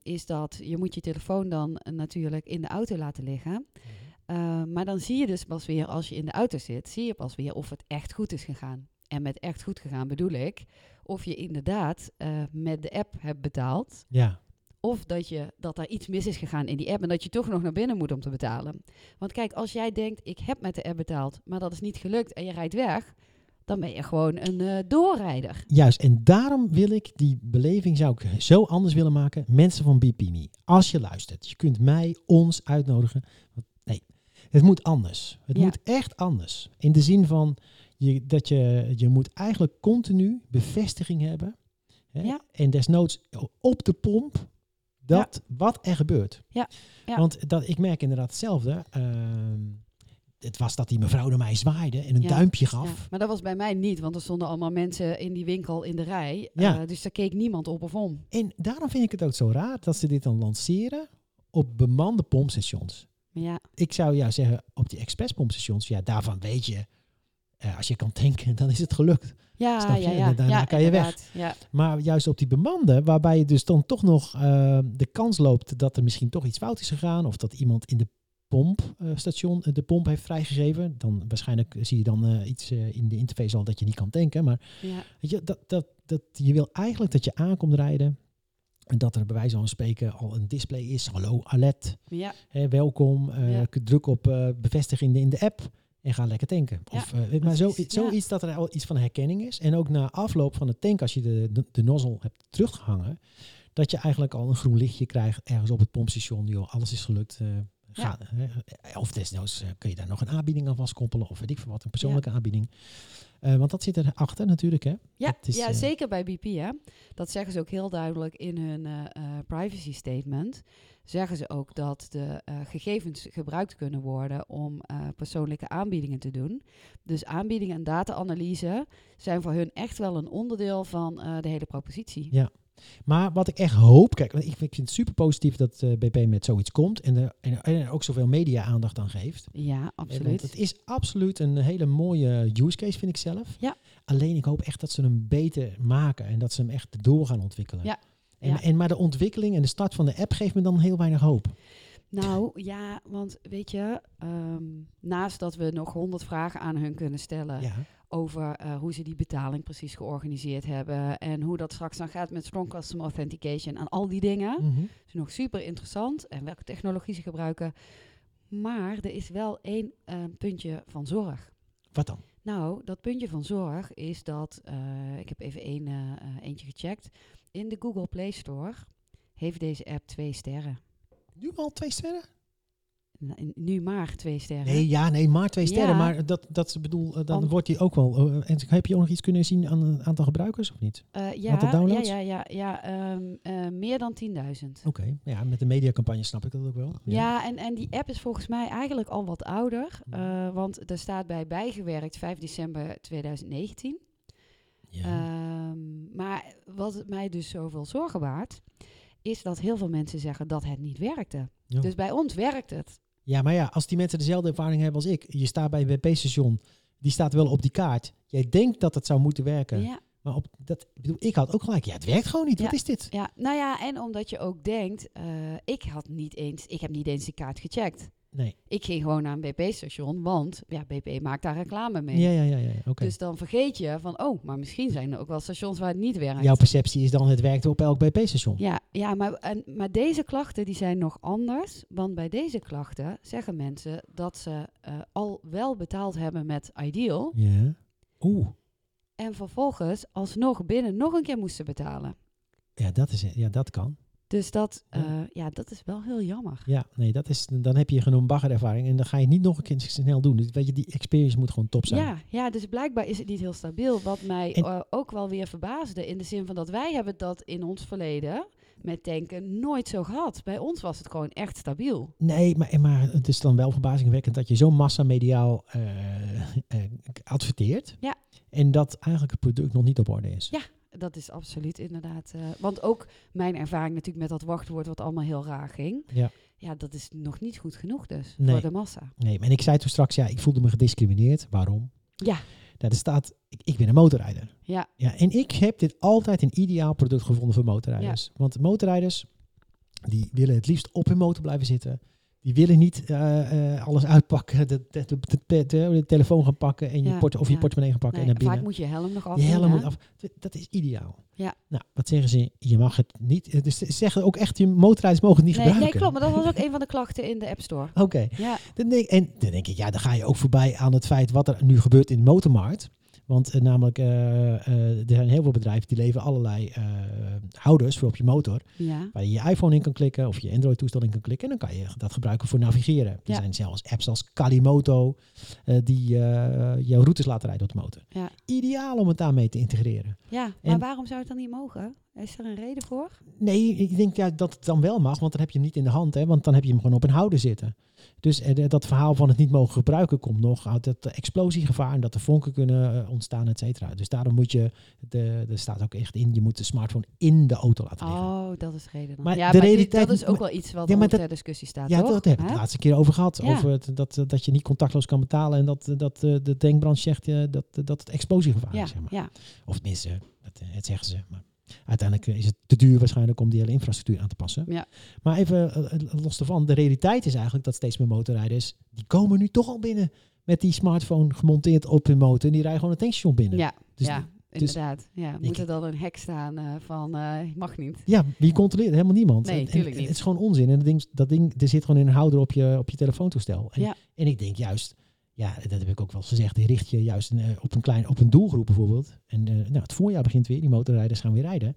is dat je moet je telefoon dan natuurlijk in de auto laten liggen. Eh, maar dan zie je dus pas weer, als je in de auto zit, zie je pas weer of het echt goed is gegaan. En met echt goed gegaan bedoel ik, of je inderdaad met de app hebt betaald. Ja. Of dat, je, dat er iets mis is gegaan in die app en dat je toch nog naar binnen moet om te betalen. Want kijk, als jij denkt, ik heb met de app betaald, maar dat is niet gelukt en je rijdt weg, dan ben je gewoon een eh, doorrijder. Juist, en daarom wil ik die beleving zou ik zo anders willen maken. Mensen van BPME, als je luistert, je kunt mij, ons uitnodigen. Nee, het moet anders. Het Ja. moet echt anders. In de zin van, Je, dat je, je moet eigenlijk continu bevestiging hebben. Hè? Ja. En desnoods op de pomp dat wat er gebeurt. Ja, ja. Want dat, ik merk inderdaad hetzelfde. Ehm, het was dat die mevrouw naar mij zwaaide en een Ja, duimpje Ja, gaf. maar dat was bij mij niet, want er stonden allemaal mensen in die winkel in de rij. Ja. Eh, dus daar keek niemand op of om. En daarom vind ik het ook zo raar dat ze dit dan lanceren op bemande pompstations. Ja, Ik zou jou zeggen, op die expresspompstations, ja, daarvan weet je, eh, als je kan tanken, dan is het gelukt. ja, Snap je? ja, En ja. daarna ja, kan je weg. Ja, Maar juist op die bemande, waarbij je dus dan toch nog eh, de kans loopt dat er misschien toch iets fout is gegaan, of dat iemand in de pompstation de pomp heeft vrijgegeven, dan waarschijnlijk zie je dan eh, iets eh, in de interface al dat je niet kan tanken. Maar ja, weet je, dat, dat, dat, je wil eigenlijk dat je aankomt rijden en dat er bij wijze van spreken al een display is. Hallo, alert, ja, hè, welkom, eh, Ja. druk op eh, bevestiging in de app en ga lekker tanken. Ja, of, eh, maar zo, zoiets dat er al iets van herkenning is. En ook na afloop van het tank, als je de, de, de nozzle hebt teruggehangen, dat je eigenlijk al een groen lichtje krijgt ergens op het pompstation. Joh, alles is gelukt. eh, ga. Of desnoods eh, kun je daar nog een aanbieding aan vastkoppelen of weet ik veel wat, een persoonlijke aanbieding. Want dat zit erachter natuurlijk, hè? ja, is, ja zeker bij BP. Hè. Dat zeggen ze ook heel duidelijk in hun privacy statement. Zeggen ze ook dat de eh, gegevens gebruikt kunnen worden om eh, persoonlijke aanbiedingen te doen. Dus aanbiedingen en data-analyse zijn voor hun echt wel een onderdeel van eh, de hele propositie. Ja. Maar wat ik echt hoop, kijk, want ik, ik vind het super positief dat BP met zoiets komt en er, en, en ook zoveel media-aandacht aan geeft. Ja, Want absoluut. het is absoluut een hele mooie use case, vind ik zelf. Ja. Alleen ik hoop echt dat ze hem beter maken en dat ze hem echt door gaan ontwikkelen. Ja. En, Ja. en maar de ontwikkeling en de start van de app geeft me dan heel weinig hoop. Nou ja, want weet je, ehm, naast dat we nog honderd vragen aan hun kunnen stellen Ja. over eh, hoe ze die betaling precies georganiseerd hebben en hoe dat straks dan gaat met Strong Customer Authentication en al die dingen, Mhm. is nog super interessant en welke technologie ze gebruiken. Maar er is wel één eh, puntje van zorg. Wat dan? Nou, dat puntje van zorg is dat, eh, ik heb even één, eh, eentje gecheckt, in de Google Play Store heeft deze app twee sterren. Nu al twee sterren? Nu maar twee sterren. Nee, ja, nee, maar twee sterren. Ja. Maar dat, dat bedoel, eh, dan wordt die ook wel. eh, en heb je ook nog iets kunnen zien aan het aantal gebruikers of niet? Eh, ja, Aantal ja, downloads? ja, ja, ja ehm, eh, meer dan 10.000. Oké, ja, met de mediacampagne snap ik dat ook wel. Ja, en, en die app is volgens mij eigenlijk al wat ouder. Eh, want er staat bij bijgewerkt 5 december 2019. Ja. Ehm, maar wat het mij dus zoveel zorgen baart, is dat heel veel mensen zeggen dat het niet werkte. Ja. Dus bij ons werkt het. Ja, maar ja, als die mensen dezelfde ervaring hebben als ik. Je staat bij een WP-station, die staat wel op die kaart. Jij denkt dat het zou moeten werken. Ja, Maar op dat, ik bedoel, ik had ook gelijk. Ja, het werkt gewoon niet. Ja. Wat is dit? ja, nou ja, en omdat je ook denkt, eh, ik had niet eens, ik heb niet eens die kaart gecheckt. Nee. Ik ging gewoon naar een BP-station, want ja, BP maakt daar reclame mee. Ja, ja, ja, ja. Oké. Dus dan vergeet je van, oh, maar misschien zijn er ook wel stations waar het niet werkt. Jouw perceptie is dan het werkt op elk BP-station. Ja, ja maar, en, maar deze klachten die zijn nog anders. Want bij deze klachten zeggen mensen dat ze eh, al wel betaald hebben met Ideal. Ja. Oeh. En vervolgens alsnog binnen nog een keer moesten betalen. Ja, dat is Ja, dat kan. Dus dat, Ja. eh, ja, dat is wel heel jammer. Ja, nee, dat is, dan heb je genoeg baggerervaring en dan ga je niet nog een keer snel doen. Dus weet je, die experience moet gewoon top zijn. Ja, ja, dus blijkbaar is het niet heel stabiel. Wat mij En- ook wel weer verbaasde. In de zin van dat wij hebben dat in ons verleden met tanken nooit zo gehad. Bij ons was het gewoon echt stabiel. Nee, maar, maar het is dan wel verbazingwekkend dat je zo massamediaal eh, adverteert. Ja. En dat eigenlijk het product nog niet op orde is. Ja. Dat is absoluut inderdaad. eh, want ook mijn ervaring natuurlijk met dat wachtwoord wat allemaal heel raar ging. Ja. Ja, dat is nog niet goed genoeg dus Nee. voor de massa. Nee, maar ik zei toen straks, ja, ik voelde me gediscrimineerd. Waarom? Ja, Nou, er staat, ik, ik ben een motorrijder. ja, Ja, en ik heb dit altijd een ideaal product gevonden voor motorrijders. Want motorrijders, die willen het liefst op hun motor blijven zitten. Die willen niet eh, eh, alles uitpakken, de, de, telefoon gaan pakken en je Ja, port, of je portemonnee gaan pakken nee, en naar vaak binnen. moet je helm nog af. Je helm moet af. Dat is ideaal. Ja. Nou, wat zeggen ze? Je mag het niet. eh, Dus ze zeggen ook echt, je motorrijders mogen het niet Nee, nee, gebruiken. klopt. Maar dat was ook een van de klachten in de App Store. Oké. Ja, Dan denk, en dan denk ik, ja, dan ga je ook voorbij aan het feit wat er nu gebeurt in de motormarkt. Want eh, namelijk, eh, eh, er zijn heel veel bedrijven die leveren allerlei houders voor op je motor. Ja. Waar je je iPhone in kan klikken of je Android-toestel in kan klikken. En dan kan je dat gebruiken voor navigeren. Er Ja. zijn zelfs apps als Kalimoto die jouw routes laten rijden op de motor. Ja. Ideaal om het daarmee te integreren. ja, maar En- waarom zou het dan niet mogen? Is er een reden voor? Nee, ik denk ja, dat het dan wel mag, want dan heb je hem niet in de hand. Hè, want dan heb je hem gewoon op een houder zitten. Dus eh, dat verhaal van het niet mogen gebruiken komt nog uit het eh, explosiegevaar en dat er vonken kunnen eh, ontstaan, et cetera. Dus daarom moet je, de, er staat ook echt in, je moet de smartphone in de auto laten liggen. Oh, dat is de reden. dan. Maar ja, de maar realiteit- dat is ook wel iets wat Ja, dat- ter discussie staat, Ja, toch? dat heb ik Hè? het laatste keer over gehad. Ja. Over het, dat, dat je niet contactloos kan betalen en dat, dat eh, de tankbrand zegt eh, dat, dat het explosiegevaar Ja, is. Zeg maar. ja, Of tenminste, dat, eh, het zeggen ze. Maar uiteindelijk eh, is het te duur waarschijnlijk om die hele infrastructuur aan te passen. Ja. Maar even eh, eh, los daarvan, de realiteit is eigenlijk dat steeds meer motorrijders, die komen nu toch al binnen met die smartphone gemonteerd op hun motor en die rijden gewoon een tankstation binnen. ja, Dus ja dus- inderdaad. Ja, moet er dan een hek staan van eh, mag niet? Ja, wie controleert? Helemaal niemand. Nee, En- en- tuurlijk en niet. Het is gewoon onzin. En dat ding, dat ding er zit gewoon in een houder op je, op je telefoontoestel. En, Ja. en ik denk juist, ja, dat heb ik ook wel eens gezegd, die richt je juist eh, op, een klein, op een doelgroep bijvoorbeeld. En eh, nou, het voorjaar begint weer, die motorrijders gaan weer rijden.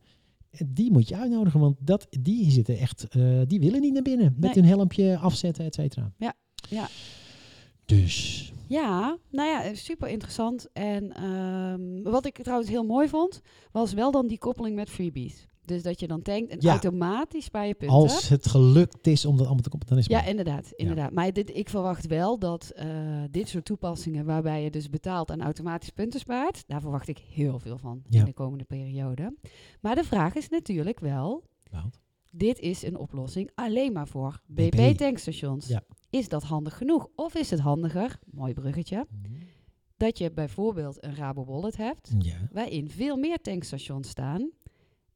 En Die moet je uitnodigen, want dat, die zitten echt, eh, die willen niet naar binnen. Met Nee. hun helmpje afzetten, et cetera. Ja, ja. Dus, Ja, nou ja, eh, super interessant. En ehm, wat ik trouwens heel mooi vond, was wel dan die koppeling met freebies. Dus dat je dan tankt en Ja. automatisch bij je punten. als het gelukt is om dat allemaal te koppelen, dan is het Ja, inderdaad. inderdaad. Maar dit, ik verwacht wel dat eh, dit soort toepassingen, waarbij je dus betaalt en automatisch punten spaart, daar verwacht ik heel veel van Ja. in de komende periode. Maar de vraag is natuurlijk wel, dit is een oplossing alleen maar voor BP. BP-tankstations. Ja. Is dat handig genoeg? Of is het handiger, mooi bruggetje, dat je bijvoorbeeld een Rabo Wallet hebt, waarin veel meer tankstations staan.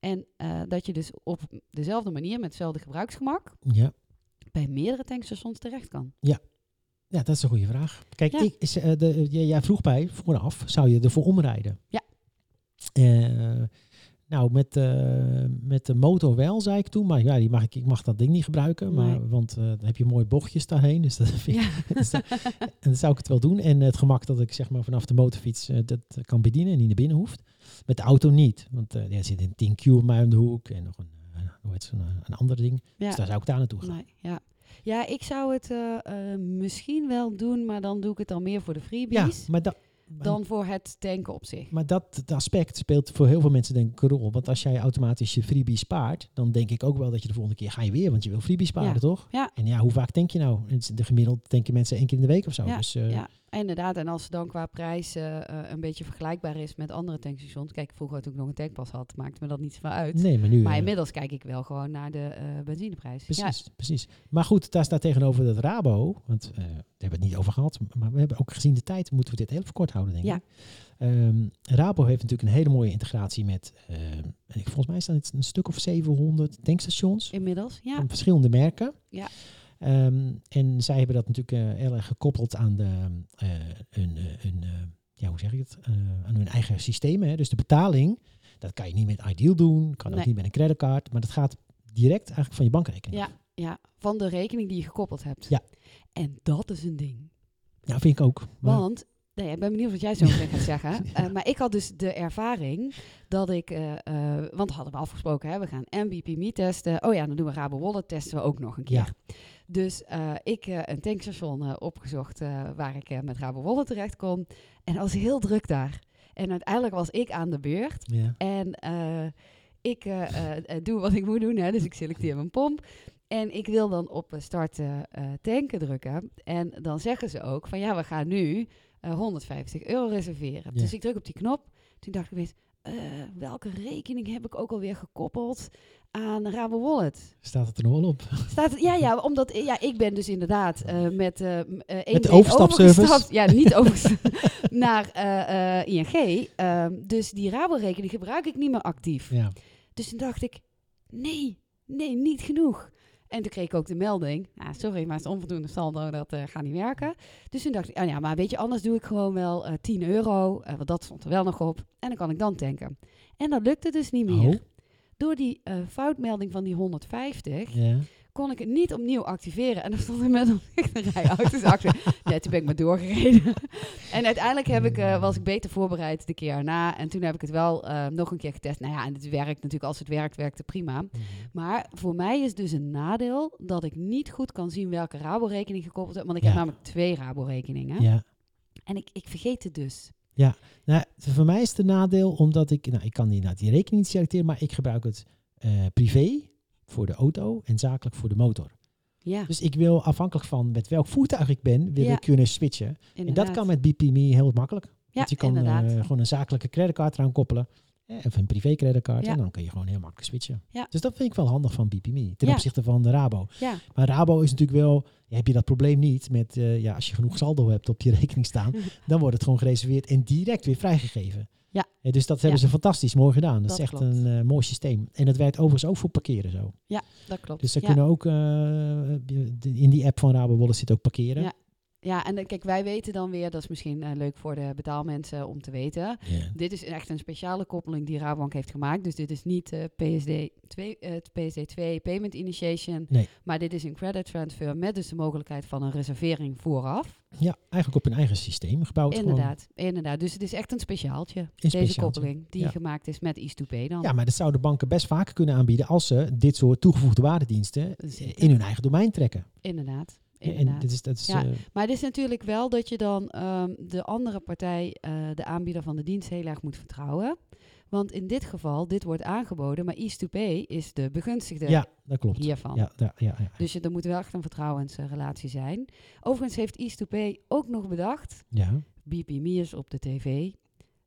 En eh, dat je dus op dezelfde manier, met hetzelfde gebruiksgemak, ja. bij meerdere tankstations terecht kan. Ja, dat is een goede vraag. Kijk, Ja. ik, is, eh, de, jij, jij vroeg bij vooraf, zou je ervoor omrijden? Ja. Eh, nou, met, eh, met de motor wel, zei ik toen. Maar ja, die mag ik, ik mag dat ding niet gebruiken. Maar, want eh, dan heb je mooie bochtjes daarheen. Dus dat vind ik, Ja. dus en dan zou ik het wel doen. En het gemak dat ik zeg maar vanaf de motorfiets eh, dat kan bedienen en niet naar binnen hoeft. Met de auto niet. Want eh, ja, er zit een 10Q op mij om de hoek. En nog een, eh, hoe heet het, een, een ander ding. Ja. Dus daar zou ik daar naartoe gaan. Nee, ja. ja, ik zou het eh, eh, misschien wel doen, maar dan doe ik het dan meer voor de Ja, freebies maar dat... dan voor het tanken op zich. Maar dat, dat aspect speelt voor heel veel mensen denk ik een rol. Want als jij automatisch je freebie spaart, dan denk ik ook wel dat je de volgende keer ga je weer, want je wil freebie sparen, Ja. toch? Ja. En ja, hoe vaak denk je nou? De gemiddeld denken mensen één keer in de week of zo. Ja, dus, eh, ja, inderdaad. En als het dan qua prijs eh, een beetje vergelijkbaar is met andere tankstations. Kijk, vroeger toen ik nog een tankpas had, maakte me dat niet zoveel uit. Nee, maar nu... Maar eh, inmiddels kijk ik wel gewoon naar de eh, benzineprijs. Precies, precies. Maar goed, daar staat tegenover dat Rabo, want daar hebben we het niet over gehad, maar we hebben ook gezien de tijd, moeten we dit heel even kort houden, denk ik. Ja. Ehm, Rabo heeft natuurlijk een hele mooie integratie met, volgens mij staan het een stuk of 700 tankstations. Ja, inmiddels. Ja, van verschillende merken. Ja. Ehm, en zij hebben dat natuurlijk eh, heel erg gekoppeld aan de, eh, hun, eh, hun, ja, hoe zeg ik het? Aan hun eigen systemen. Hè. Dus de betaling, dat kan je niet met Ideal doen, kan ook niet met een creditcard, maar dat gaat direct eigenlijk van je bankrekening. ja, ja, van de rekening die je gekoppeld hebt. Ja. En dat is een ding. Ja, vind ik ook. Maar, Want, nee, ik ben benieuwd wat jij zo meteen gaat zeggen. Maar ik had dus de ervaring dat ik, eh, eh, want hadden we afgesproken, hè, we gaan MBPME testen. Oh ja, dan doen we Rabo Wallet, testen we ook nog een keer. Ja. Dus eh, ik eh, een tankstation eh, opgezocht waar ik met Rabo Wallet terecht kon. En dat was heel druk daar. En uiteindelijk was ik aan de beurt. ja. En ik doe wat ik moet doen, hè, dus ik selecteer mijn pomp. En ik wil dan op start tanken drukken. En dan zeggen ze ook van ja, we gaan nu eh, 150 euro reserveren. Ja. Dus ik druk op die knop. Toen dacht ik weer, eh, welke rekening heb ik ook alweer gekoppeld aan Rabo Wallet? Staat het er nog wel op? Staat het, ja, ja, omdat ja, ik ben dus inderdaad eh, met, één Met de overstapservice? Ja, niet overgestapt naar ING. Ehm, dus die Rabo-rekening gebruik ik niet meer actief. Ja. Dus toen dacht ik, nee, nee, niet genoeg. En toen kreeg ik ook de melding, ah, sorry, maar het is onvoldoende saldo, dat eh, gaat niet werken. Dus toen dacht ik, oh ja, maar weet je, anders doe ik gewoon wel eh 10 euro, eh, want dat stond er wel nog op. En dan kan ik dan tanken. En dat lukte dus niet meer. Oh, Door die eh, foutmelding van die 150 ja. Kon ik het niet opnieuw activeren. En er stond met een rij auto's achter. Ja, toen ben ik maar doorgereden. en uiteindelijk heb ik, eh, was ik beter voorbereid de keer erna. En toen heb ik het wel eh, nog een keer getest. Nou ja, en het werkt natuurlijk. Als het werkt, werkt het prima. Mhm. Maar voor mij is dus een nadeel dat ik niet goed kan zien welke Rabo-rekening gekoppeld heb. Want ik Ja. heb namelijk twee Rabo-rekeningen. Ja. En ik, ik vergeet het dus. Nou, voor mij is het een nadeel omdat ik, nou, ik kan die, nou, die rekening niet selecteren, maar ik gebruik het eh, privé voor de auto en zakelijk voor de motor. Ja, Dus ik wil afhankelijk van met welk voertuig ik ben, wil Ja. ik kunnen switchen. En dat kan met BPMe heel makkelijk. Ja, Want je kan eh, gewoon een zakelijke creditcard eraan koppelen. eh, Of een privé creditcard. En dan kun je gewoon heel makkelijk switchen. Ja. Dus dat vind ik wel handig van BPMe. Ten opzichte van de Rabo. Ja, Maar Rabo is natuurlijk wel, heb je dat probleem niet met, eh, ja, als je genoeg saldo hebt op je rekening staan, dan wordt het gewoon gereserveerd en direct weer vrijgegeven. Ja. Eh, dus dat hebben Ja. ze fantastisch mooi gedaan. Dat, Dat is echt klopt. een eh, mooi systeem. En dat werkt overigens ook voor parkeren zo. dat klopt. Dus ze ja. kunnen ook, eh, in die app van Rabo Wallet zit ook parkeren. Ja. Ja, en dan- kijk, wij weten dan weer, dat is misschien eh, leuk voor de betaalmensen om te weten. Dit is echt een speciale koppeling die Rabobank heeft gemaakt. Dus dit is niet eh, PSD 2, eh, het PSD2 Payment Initiation. Nee. Maar dit is een credit transfer met dus de mogelijkheid van een reservering vooraf. Ja, eigenlijk op een eigen systeem gebouwd. gewoon. Inderdaad, inderdaad. Dus het is echt een speciaaltje, Een deze speciaaltje. koppeling, die Ja. gemaakt is met Ease2Pay dan. Ja, maar dat zouden banken best vaker kunnen aanbieden als ze dit soort toegevoegde waardediensten eh, in hun eigen domein trekken. Inderdaad, En dat is, dat is, Ja. eh, Maar het is natuurlijk wel dat je dan ehm, de andere partij, eh, de aanbieder van de dienst, heel erg moet vertrouwen. Want in dit geval, dit wordt aangeboden, maar Ease2Pay is de begunstigde ja, dat klopt. hiervan. Ja, ja, ja, ja. Dus je, er moet wel echt een vertrouwensrelatie zijn. Overigens heeft Ease2Pay ook nog bedacht, ja. BP op de tv.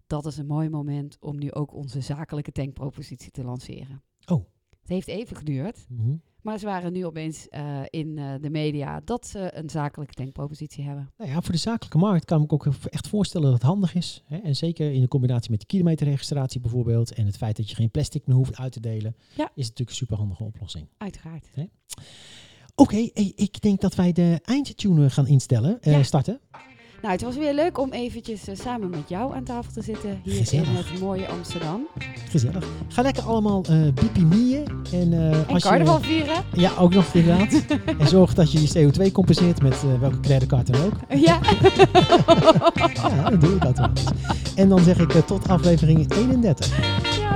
Dat is een mooi moment om nu ook onze zakelijke tankpropositie te lanceren. Oh. Het heeft even geduurd, Mhm. Maar ze waren nu opeens eh, in eh, de media dat ze een zakelijke tankpropositie hebben. Nou ja, voor de zakelijke markt kan ik ook echt voorstellen dat het handig is. Hè? En zeker in de combinatie met de kilometerregistratie bijvoorbeeld. En het feit dat je geen plastic meer hoeft uit te delen. Ja. Is natuurlijk een superhandige oplossing. Uiteraard. Oké, ik denk dat wij de eindtune gaan instellen. eh, Ja. starten. Nou, het was weer leuk om eventjes eh, samen met jou aan tafel te zitten hier Gezellig. in het mooie Amsterdam. Gezellig. Ga lekker allemaal eh bipimieën. En, eh, En als carnaval je, vieren. Ja, ook nog inderdaad. en zorg dat je je CO2 compenseert met welke creditcard dan ook. Ja. Ja, dan doe ik dat wel. En dan zeg ik tot aflevering 31. ja.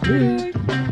Doei. Doei.